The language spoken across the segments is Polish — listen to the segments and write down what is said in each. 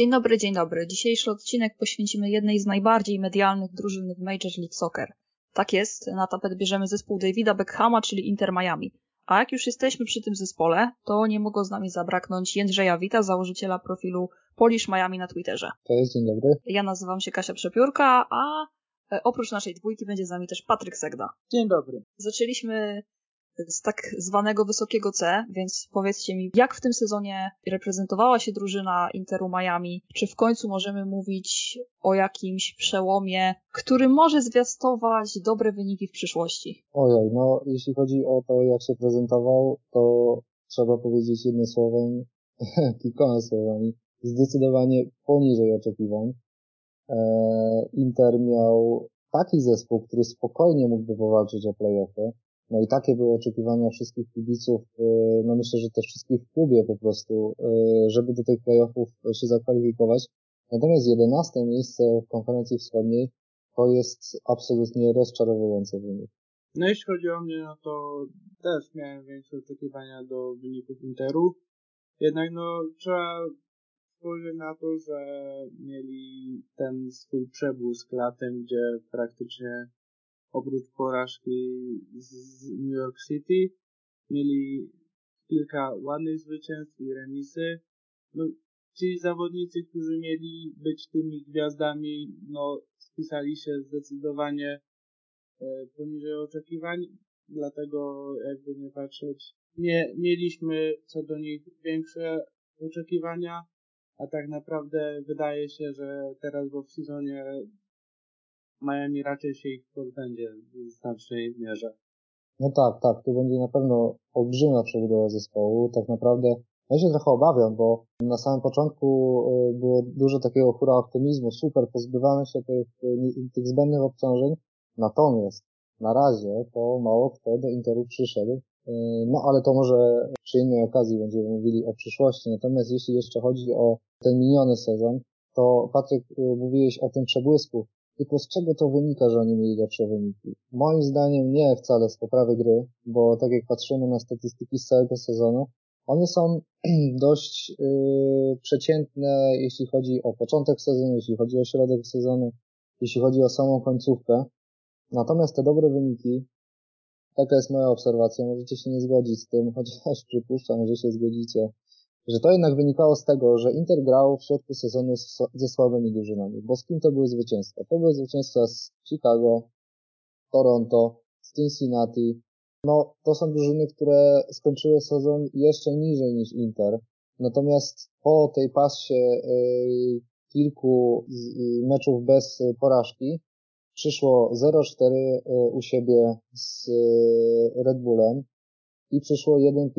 Dzień dobry, dzień dobry. Dzisiejszy odcinek poświęcimy jednej z najbardziej medialnych drużyn w Major League Soccer. Tak jest, na tapet bierzemy zespół Davida Beckhama, czyli Inter Miami. A jak już jesteśmy przy tym zespole, to nie mogło z nami zabraknąć Jędrzeja Wita, założyciela profilu Polish Miami na Twitterze. Cześć, dzień dobry. Ja nazywam się Kasia Przepiórka, a e, oprócz naszej dwójki będzie z nami też Patryk Segda. Dzień dobry. Zaczęliśmy z tak zwanego wysokiego C, więc powiedzcie mi, jak w tym sezonie reprezentowała się drużyna Interu Miami? Czy w końcu możemy mówić o jakimś przełomie, który może zwiastować dobre wyniki w przyszłości? Ojej, no jeśli chodzi o to, jak się prezentował, to trzeba powiedzieć jednym słowem, kilkoma słowami, zdecydowanie poniżej oczekiwań. E, Inter miał taki zespół, który spokojnie mógłby powalczyć o playoffy, no i takie były oczekiwania wszystkich kibiców, e, no myślę, że też wszystkich w klubie po prostu, e, żeby do tych playoffów się zakwalifikować. Natomiast 11 miejsce w konferencji wschodniej to jest absolutnie rozczarowujący wynik. No jeśli chodzi o mnie, no to też miałem większe oczekiwania do wyników Interu. Jednak no trzeba spojrzeć na to, że mieli ten swój przebłysk latem, gdzie praktycznie oprócz porażki z New York City mieli kilka ładnych zwycięstw i remisy. No, ci zawodnicy, którzy mieli być tymi gwiazdami, no, spisali się zdecydowanie e, poniżej oczekiwań, dlatego jakby nie patrzeć, nie mieliśmy co do nich większe oczekiwania, a tak naprawdę wydaje się, że teraz w off-seasonie Miami raczej się ich pozbędzie w znacznej mierze. No tak, tak, tu będzie na pewno olbrzymia przebudowa zespołu. Tak naprawdę ja się trochę obawiam, bo na samym początku y, było dużo takiego hura optymizmu, super, pozbywamy się tych, y, tych zbędnych obciążeń, natomiast na razie to mało kto do Interu przyszedł, y, no ale to może przy innej okazji będziemy mówili o przyszłości. Natomiast jeśli jeszcze chodzi o ten miniony sezon, to Patryk, mówiłeś o tym przebłysku. Tylko z czego to wynika, że oni mieli lepsze wyniki? Moim zdaniem nie wcale z poprawy gry, bo tak jak patrzymy na statystyki z całego sezonu, one są dość yy, przeciętne, jeśli chodzi o początek sezonu, jeśli chodzi o środek sezonu, jeśli chodzi o samą końcówkę. Natomiast te dobre wyniki, taka jest moja obserwacja, możecie się nie zgodzić z tym, chociaż przypuszczam, że się zgodzicie, że to jednak wynikało z tego, że Inter grał w środku sezonu ze słabymi drużynami. Bo z kim to były zwycięstwa? To były zwycięstwa z Chicago, Toronto, z Cincinnati. No, to są drużyny, które skończyły sezon jeszcze niżej niż Inter. Natomiast po tej pasie yy, kilku yy, meczów bez porażki przyszło 0-4 yy, u siebie z y, Red Bullem i przyszło 1-5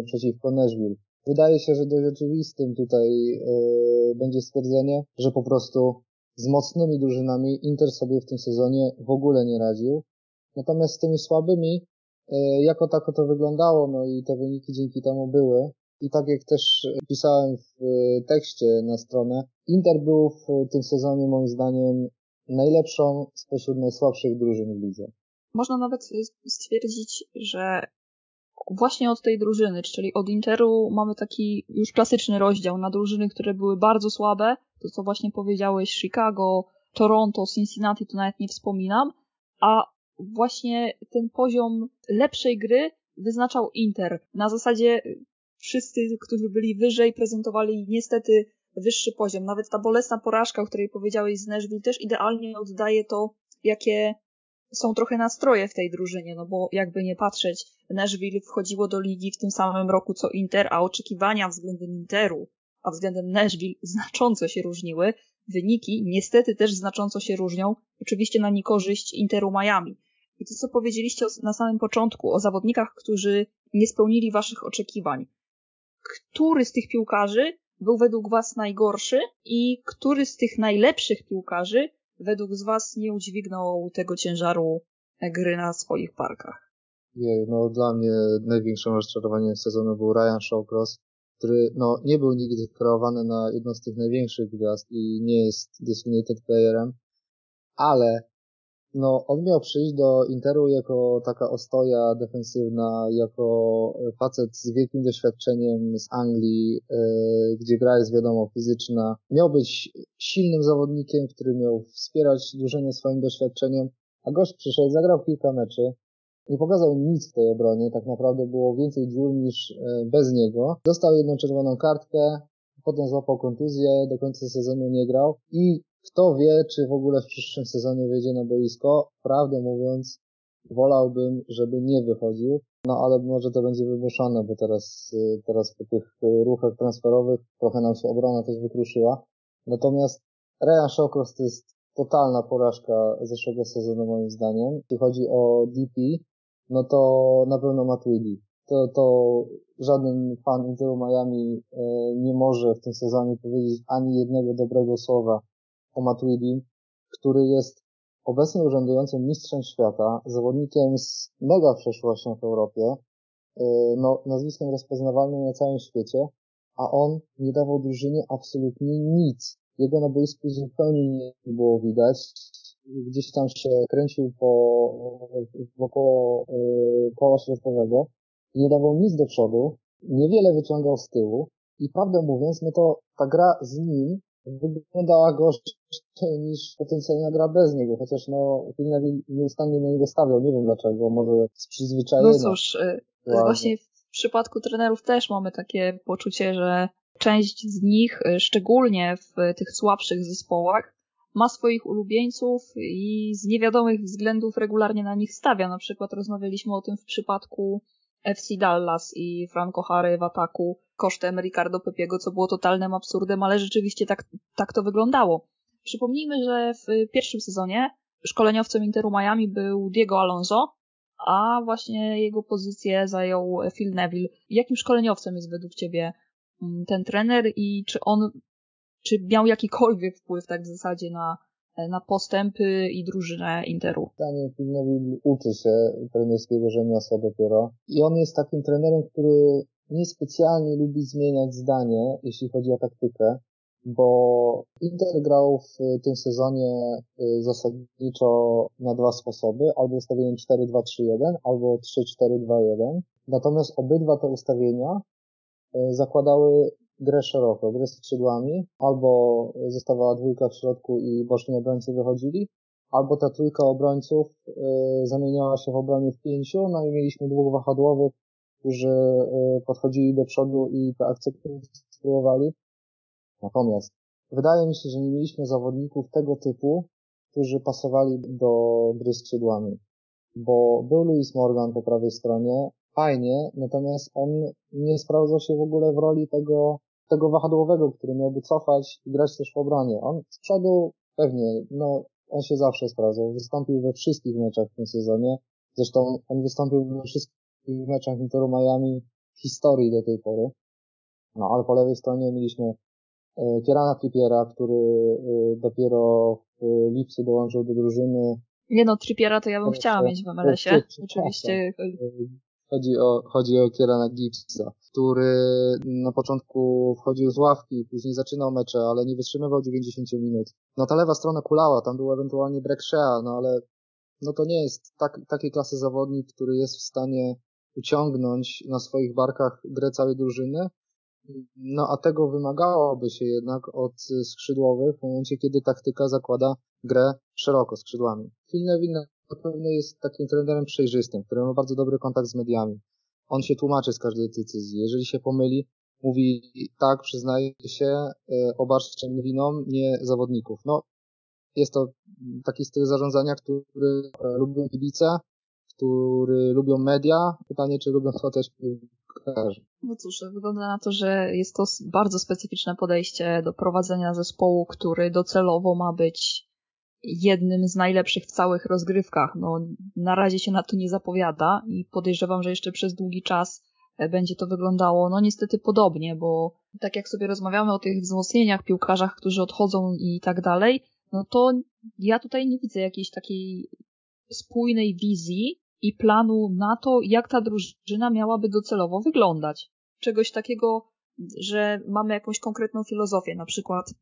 y, przeciwko Nashville. Wydaje się, że dość oczywistym tutaj yy, będzie stwierdzenie, że po prostu z mocnymi drużynami Inter sobie w tym sezonie w ogóle nie radził. Natomiast z tymi słabymi, yy, jako tako to wyglądało, no i te wyniki dzięki temu były. I tak jak też pisałem w yy, tekście na stronę, Inter był w tym sezonie moim zdaniem najlepszą spośród najsłabszych drużyn w lidze. Można nawet stwierdzić, że właśnie od tej drużyny, czyli od Interu mamy taki już klasyczny rozdział na drużyny, które były bardzo słabe, to co właśnie powiedziałeś, Chicago, Toronto, Cincinnati, to nawet nie wspominam, a właśnie ten poziom lepszej gry wyznaczał Inter. Na zasadzie wszyscy, którzy byli wyżej, prezentowali niestety wyższy poziom. Nawet ta bolesna porażka, o której powiedziałeś z Nashville, też idealnie oddaje to, jakie są trochę nastroje w tej drużynie, no bo jakby nie patrzeć, Nashville wchodziło do ligi w tym samym roku co Inter, a oczekiwania względem Interu, a względem Nashville znacząco się różniły. Wyniki niestety też znacząco się różnią, oczywiście na niekorzyść Interu Miami. I to, co powiedzieliście na samym początku o zawodnikach, którzy nie spełnili waszych oczekiwań. Który z tych piłkarzy był według was najgorszy i który z tych najlepszych piłkarzy według z Was nie udźwignął tego ciężaru gry na swoich parkach? Nie, no dla mnie największym rozczarowaniem sezonu był Ryan Shawcross, który no, nie był nigdy kreowany na jedną z tych największych gwiazd i nie jest designated playerem, ale no, on miał przyjść do Interu jako taka ostoja defensywna, jako facet z wielkim doświadczeniem z Anglii, yy, gdzie gra jest wiadomo fizyczna. Miał być silnym zawodnikiem, który miał wspierać drużynę swoim doświadczeniem, a gość przyszedł, zagrał kilka meczy, nie pokazał nic w tej obronie, tak naprawdę było więcej dziur niż e, bez niego. Dostał jedną czerwoną kartkę, potem złapał kontuzję, do końca sezonu nie grał i kto wie, czy w ogóle w przyszłym sezonie wyjdzie na boisko. Prawdę mówiąc, wolałbym, żeby nie wychodził, no ale może to będzie wymuszone, bo teraz, e, teraz po tych e, ruchach transferowych trochę nam się obrona też wykruszyła. Natomiast Ryan Shawcross to jest totalna porażka zeszłego sezonu moim zdaniem. Jeśli chodzi o DP, no to na pewno Matuidi. To, to żaden fan Interu Miami e, nie może w tym sezonie powiedzieć ani jednego dobrego słowa o Matuidi, który jest obecnie urzędującym mistrzem świata, zawodnikiem z mega przeszłością w Europie, e, no, nazwiskiem rozpoznawalnym na całym świecie, a on nie dawał drużynie absolutnie nic. Jego na boisku zupełnie nie było widać. Gdzieś tam się kręcił po, wokoło y, koła środkowego, nie dawał nic do przodu, niewiele wyciągał z tyłu. I prawdę mówiąc, no to ta gra z nim wyglądała gorzej niż potencjalna gra bez niego, chociaż no Filnewi nieustannie na niego stawiał, nie wiem dlaczego, może z przyzwyczajenia. No cóż, y, właśnie w przypadku trenerów też mamy takie poczucie, że część z nich, y, szczególnie w tych słabszych zespołach, ma swoich ulubieńców i z niewiadomych względów regularnie na nich stawia. Na przykład rozmawialiśmy o tym w przypadku FC Dallas i Franco Harry w ataku kosztem Ricardo Pepiego, co było totalnym absurdem, ale rzeczywiście tak, tak to wyglądało. Przypomnijmy, że w pierwszym sezonie szkoleniowcem Interu Miami był Diego Alonso, a właśnie jego pozycję zajął Phil Neville. Jakim szkoleniowcem jest według Ciebie mm, ten trener i czy on czy miał jakikolwiek wpływ tak w zasadzie na, na postępy i drużynę Interu? Daniel Pilnowi uczy się trenerskiego rzemiosła dopiero i on jest takim trenerem, który niespecjalnie lubi zmieniać zdanie, jeśli chodzi o taktykę, bo Inter grał w tym sezonie y, zasadniczo na dwa sposoby, albo ustawieniem 4-2-3-1, albo 3-4-2-1. Natomiast obydwa te ustawienia y, zakładały grę szeroko, grę skrzydłami, albo zostawała dwójka w środku i boczni obrońcy wychodzili, albo ta trójka obrońców y, zamieniała się w obronie w pięciu, no i mieliśmy dwóch wahadłowych, którzy y, podchodzili do przodu i te akcje spróbowali. Natomiast wydaje mi się, że nie mieliśmy zawodników tego typu, którzy pasowali do gry skrzydłami. Bo był Louis Morgan po prawej stronie, fajnie, natomiast on nie sprawdzał się w ogóle w roli tego tego wahadłowego, który miałby cofać i grać też w obronie. On z przodu pewnie, no, on się zawsze sprawdzał. Wystąpił we wszystkich meczach w tym sezonie. Zresztą on wystąpił we wszystkich meczach Interu Miami w historii do tej pory. No, ale po lewej stronie mieliśmy e, Kierana Trippiera, który e, dopiero w lipcu dołączył do drużyny. Nie no, Trippiera to ja bym chciała mieć w MLS-ie. Oczywiście Chodzi o, chodzi o Kierana Gibbsa, który na początku wchodził z ławki, później zaczynał mecze, ale nie wytrzymywał 90 minut. No ta lewa strona kulała, tam był ewentualnie Breck Shea, no ale no to nie jest tak, takiej klasy zawodnik, który jest w stanie uciągnąć na swoich barkach grę całej drużyny. No a tego wymagałoby się jednak od skrzydłowych w momencie, kiedy taktyka zakłada grę szeroko skrzydłami. Neville na pewno jest takim trenerem przejrzystym, który ma bardzo dobry kontakt z mediami. On się tłumaczy z każdej decyzji. Jeżeli się pomyli, mówi tak, przyznaje się, obarczcie mnie winą, nie zawodników. No, jest to taki styl zarządzania, który e, lubią kibice, który lubią media. Pytanie, czy lubią to też piłkarze. No cóż, wygląda na to, że jest to bardzo specyficzne podejście do prowadzenia zespołu, który docelowo ma być jednym z najlepszych w całych rozgrywkach. No, na razie się na to nie zapowiada i podejrzewam, że jeszcze przez długi czas e, będzie to wyglądało, no niestety podobnie, bo tak jak sobie rozmawiamy o tych wzmocnieniach, piłkarzach, którzy odchodzą i tak dalej, no to ja tutaj nie widzę jakiejś takiej spójnej wizji i planu na to, jak ta drużyna miałaby docelowo wyglądać. Czegoś takiego, że mamy jakąś konkretną filozofię, na przykład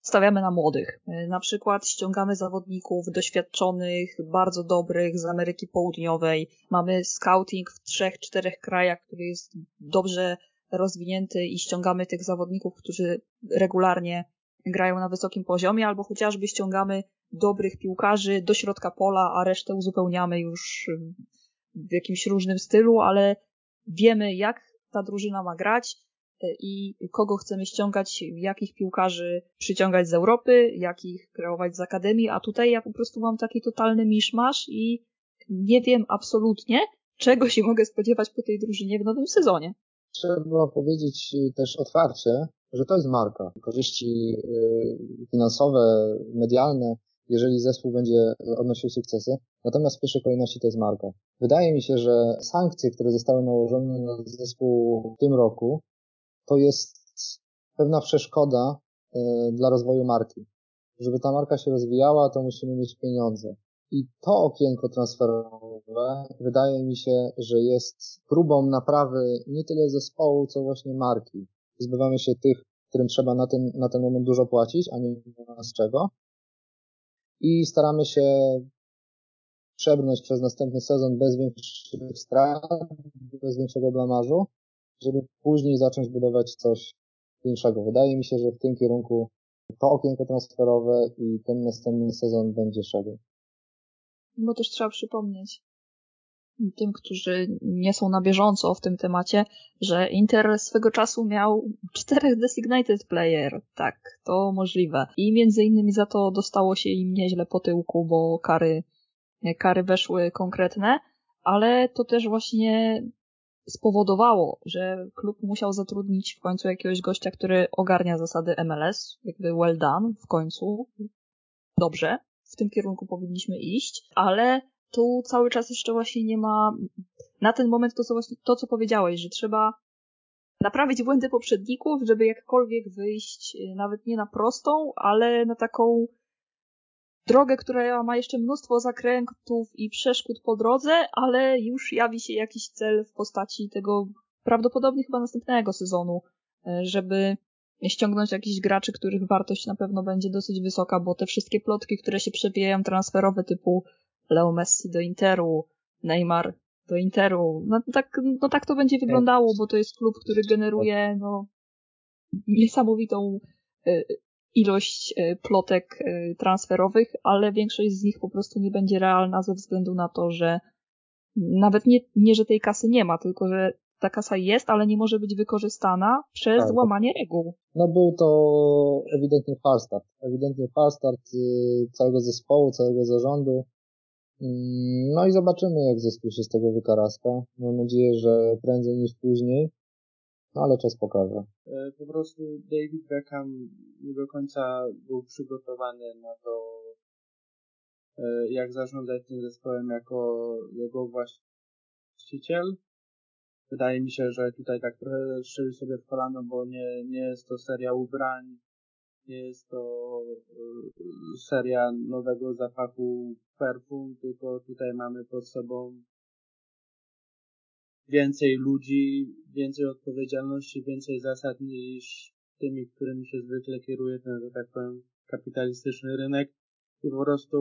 stawiamy na młodych. E, na przykład ściągamy zawodników doświadczonych, bardzo dobrych z Ameryki Południowej. Mamy scouting w trzech, czterech krajach, który jest dobrze rozwinięty i ściągamy tych zawodników, którzy regularnie grają na wysokim poziomie, albo chociażby ściągamy dobrych piłkarzy do środka pola, a resztę uzupełniamy już w jakimś różnym stylu, ale wiemy, jak ta drużyna ma grać e, i kogo chcemy ściągać, jakich piłkarzy przyciągać z Europy, jakich kreować z Akademii, a tutaj ja po prostu mam taki totalny miszmasz i nie wiem absolutnie, czego się mogę spodziewać po tej drużynie w nowym sezonie. Trzeba powiedzieć też otwarcie, że to jest marka. Korzyści y, finansowe, medialne jeżeli zespół będzie odnosił sukcesy. Natomiast w pierwszej kolejności to jest marka. Wydaje mi się, że sankcje, które zostały nałożone na zespół w tym roku, to jest pewna przeszkoda e, dla rozwoju marki. Żeby ta marka się rozwijała, to musimy mieć pieniądze. I to okienko transferowe wydaje mi się, że jest próbą naprawy nie tyle zespołu, co właśnie marki. Zbywamy się tych, którym trzeba na ten, na ten moment dużo płacić, a nie z czego i staramy się przebrnąć przez następny sezon bez większych strat, bez większego blamarzu, żeby później zacząć budować coś większego. Wydaje mi się, że w tym kierunku to okienko transferowe i ten następny sezon będzie szedł. Bo też trzeba przypomnieć, tym, którzy nie są na bieżąco w tym temacie, że Inter swego czasu miał czterech designated player. Tak, to możliwe. I między innymi za to dostało się im nieźle po tyłku, bo kary, kary weszły konkretne, ale to też właśnie spowodowało, że klub musiał zatrudnić w końcu jakiegoś gościa, który ogarnia zasady MLS, jakby well done w końcu. Dobrze, w tym kierunku powinniśmy iść, ale tu cały czas jeszcze właśnie nie ma, na ten moment to co właśnie, to co powiedziałeś, że trzeba naprawić błędy poprzedników, żeby jakkolwiek wyjść y, nawet nie na prostą, ale na taką drogę, która ma jeszcze mnóstwo zakrętów i przeszkód po drodze, ale już jawi się jakiś cel w postaci tego prawdopodobnie chyba następnego sezonu, y, żeby ściągnąć jakichś graczy, których wartość na pewno będzie dosyć wysoka, bo te wszystkie plotki, które się przewijają transferowe typu Leo Messi do Interu, Neymar do Interu. No tak, no tak to będzie wyglądało, bo to jest klub, który generuje no, niesamowitą e, ilość e, plotek e, transferowych, ale większość z nich po prostu nie będzie realna ze względu na to, że nawet nie, nie że tej kasy nie ma, tylko że ta kasa jest, ale nie może być wykorzystana przez tak. łamanie reguł. No był to ewidentnie falstart. Ewidentnie falstart y, całego zespołu, całego zarządu. Mm, no i zobaczymy, jak zespół się z tego wykaraska. Mam nadzieję, że prędzej niż później, no ale czas pokaże. E, po prostu David Beckham nie do końca był przygotowany na to, e, jak zarządzać tym zespołem jako jego właściciel. Wydaje mi się, że tutaj tak trochę strzelił sobie w kolano, bo nie, nie jest to seria ubrań, nie jest to y, seria nowego zapachu perfum, tylko tutaj mamy pod sobą więcej ludzi, więcej odpowiedzialności, więcej zasad niż tymi, którymi się zwykle kieruje ten, że tak powiem, kapitalistyczny rynek i po prostu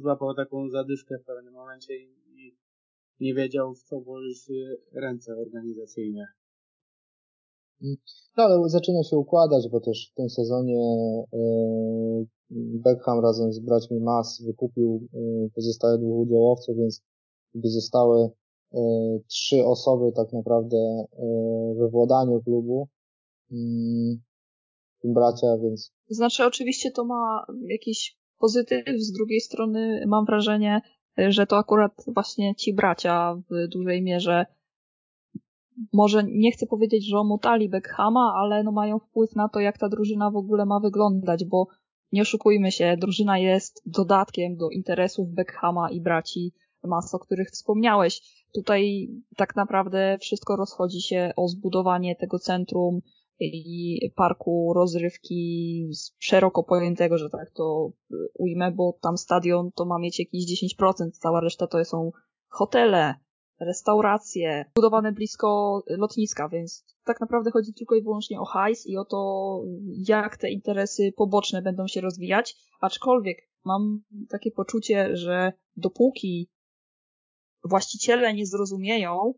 złapał taką zadyszkę w pewnym momencie i, i nie wiedział w co włożyć ręce organizacyjnie. No ale zaczyna się układać, bo też w tym sezonie e, Beckham razem z braćmi Mas wykupił e, pozostałe dwóch udziałowców, więc gdy zostały trzy osoby tak naprawdę we władaniu klubu, mm, tym bracia, więc... Znaczy oczywiście to ma jakiś pozytyw, z drugiej strony mam wrażenie, że to akurat właśnie ci bracia w dużej mierze może nie chcę powiedzieć, że omotali Beckhama, ale no mają wpływ na to, jak ta drużyna w ogóle ma wyglądać, bo nie oszukujmy się, drużyna jest dodatkiem do interesów Beckhama i braci Mas, o których wspomniałeś. Tutaj tak naprawdę wszystko rozchodzi się o zbudowanie tego centrum i parku rozrywki szeroko pojętego, że tak to ujmę, bo tam stadion to ma mieć jakieś 10%, cała reszta to są hotele, restauracje, budowane blisko lotniska, więc tak naprawdę chodzi tylko i wyłącznie o hajs i o to, jak te interesy poboczne będą się rozwijać, aczkolwiek mam takie poczucie, że dopóki właściciele nie zrozumieją,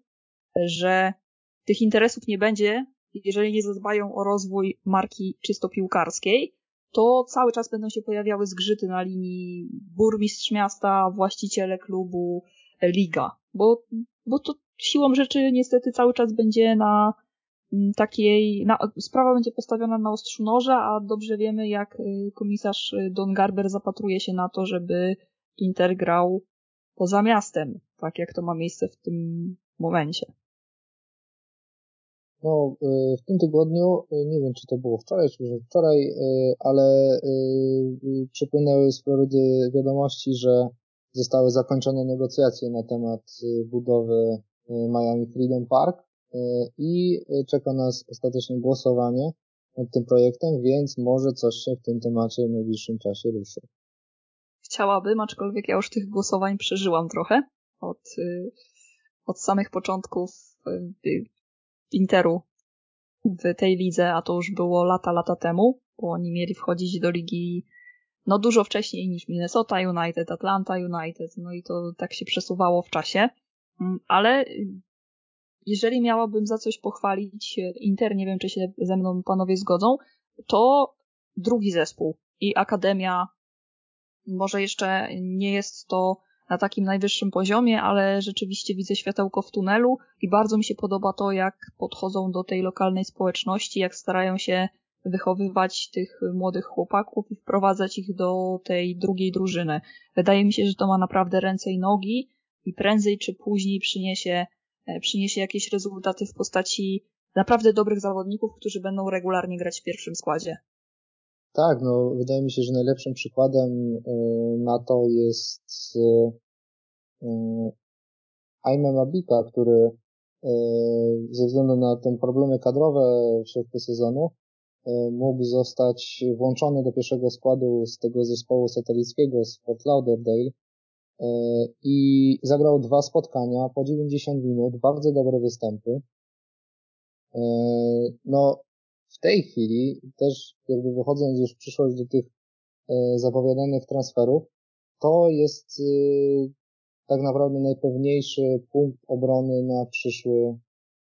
że tych interesów nie będzie, jeżeli nie zadbają o rozwój marki czysto piłkarskiej, to cały czas będą się pojawiały zgrzyty na linii burmistrz miasta, właściciele klubu, liga, bo, bo to siłą rzeczy niestety cały czas będzie na mm, takiej, na, sprawa będzie postawiona na ostrzu noża, a dobrze wiemy, jak y, komisarz Don Garber zapatruje się na to, żeby Inter grał poza miastem, tak jak to ma miejsce w tym momencie. No, y, w tym tygodniu, y, nie wiem czy to było wczoraj, czy może wczoraj, y, ale przypłynęły z Florydy wiadomości, że zostały zakończone negocjacje na temat budowy Miami Freedom Park i czeka nas ostatecznie głosowanie nad tym projektem, więc może coś się w tym temacie w najbliższym czasie ruszy. Chciałabym, aczkolwiek ja już tych głosowań przeżyłam trochę od, od samych początków Interu w tej lidze, a to już było lata, lata temu, bo oni mieli wchodzić do ligi no dużo wcześniej niż Minnesota United, Atlanta United, no i to tak się przesuwało w czasie. Mm, ale jeżeli miałabym za coś pochwalić Inter, nie wiem czy się ze mną panowie zgodzą, to drugi zespół i Akademia może jeszcze nie jest to na takim najwyższym poziomie, ale rzeczywiście widzę światełko w tunelu i bardzo mi się podoba to, jak podchodzą do tej lokalnej społeczności, jak starają się wychowywać tych młodych chłopaków i wprowadzać ich do tej drugiej drużyny. Wydaje mi się, że to ma naprawdę ręce i nogi i prędzej czy później przyniesie, e, przyniesie jakieś rezultaty w postaci naprawdę dobrych zawodników, którzy będą regularnie grać w pierwszym składzie. Tak, no wydaje mi się, że najlepszym przykładem y, na to jest y, y, Aime Mabika, który ze względu na te problemy kadrowe w środku sezonu mógł zostać włączony do pierwszego składu z tego zespołu satelickiego z Fort Lauderdale i zagrał dwa spotkania po 90 minut, bardzo dobre występy. No, w tej chwili też jakby wychodząc już w przyszłość do tych e, zapowiadanych transferów, to jest e, tak naprawdę najpewniejszy punkt obrony na przyszły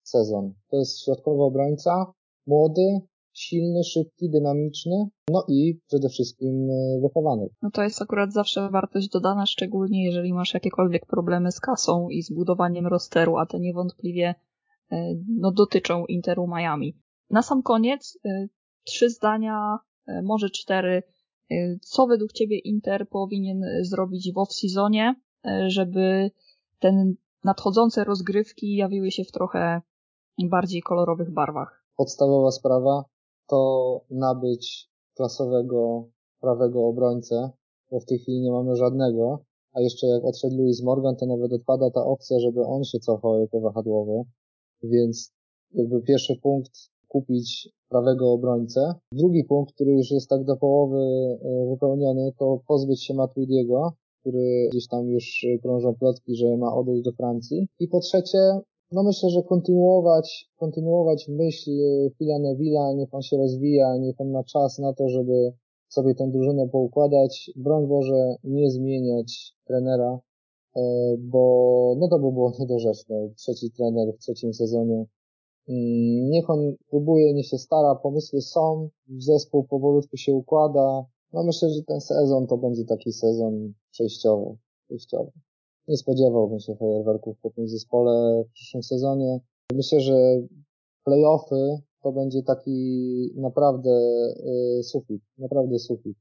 sezon. To jest środkowy obrońca, młody, silny, szybki, dynamiczny, no i przede wszystkim e, wychowany. No to jest akurat zawsze wartość dodana, szczególnie jeżeli masz jakiekolwiek problemy z kasą i z budowaniem rosteru, a te niewątpliwie no, dotyczą Interu Miami. Na sam koniec y, trzy zdania, y, może cztery. Y, co według Ciebie Inter powinien zrobić w off-seasonie, żeby ten nadchodzące rozgrywki jawiły się w trochę bardziej kolorowych barwach? Podstawowa sprawa to nabyć klasowego prawego obrońcę, bo w tej chwili nie mamy żadnego, a jeszcze jak odszedł Louis Morgan, to nawet odpada ta opcja, żeby on się cofał jako wahadłowy, więc jakby pierwszy punkt kupić prawego obrońcę. Drugi punkt, który już jest tak do połowy e, wypełniony, to pozbyć się Matuidiego, który gdzieś tam już krążą plotki, że ma odejść do Francji. I po trzecie, no myślę, że kontynuować, kontynuować myśl Phila Neville'a, niech on się rozwija, niech on ma czas na to, żeby sobie tę drużynę poukładać. Broń Boże, nie zmieniać trenera, e, bo no to by było niedorzeczne. Trzeci trener w trzecim sezonie niech on próbuje, niech się stara, pomysły są, zespół powolutku się układa. No myślę, że ten sezon to będzie taki sezon przejściowy. przejściowy. Nie spodziewałbym się fajerwerków po tym zespole w przyszłym sezonie. Myślę, że playoffy to będzie taki naprawdę y, sufit, naprawdę sufit.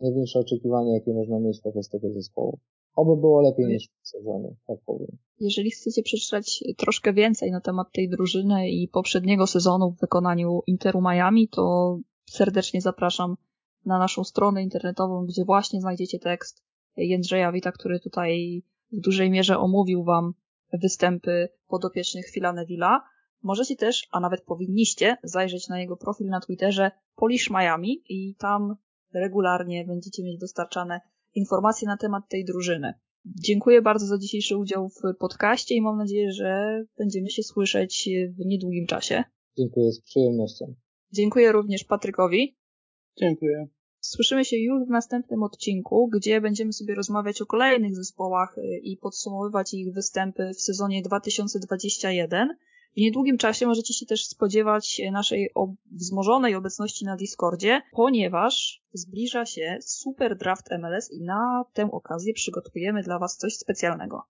Największe oczekiwania, jakie można mieć wobec tego zespołu. Oby było lepiej niż w sezonie, tak powiem. Jeżeli chcecie przeczytać troszkę więcej na temat tej drużyny i poprzedniego sezonu w wykonaniu Interu Miami, to serdecznie zapraszam na naszą stronę internetową, gdzie właśnie znajdziecie tekst Jędrzeja Wita, który tutaj w dużej mierze omówił Wam występy podopiecznych Phila Neville'a. Możecie też, a nawet powinniście, zajrzeć na jego profil na Twitterze Polish Miami i tam regularnie będziecie mieć dostarczane informacje na temat tej drużyny. Dziękuję bardzo za dzisiejszy udział w podcaście i mam nadzieję, że będziemy się słyszeć w niedługim czasie. Dziękuję z przyjemnością. Dziękuję również Patrykowi. Dziękuję. Słyszymy się już w następnym odcinku, gdzie będziemy sobie rozmawiać o kolejnych zespołach y, i podsumowywać ich występy w sezonie 2021. W niedługim czasie możecie się też spodziewać naszej wzmożonej obecności na Discordzie, ponieważ zbliża się Super Draft MLS i na tę okazję przygotujemy dla Was coś specjalnego.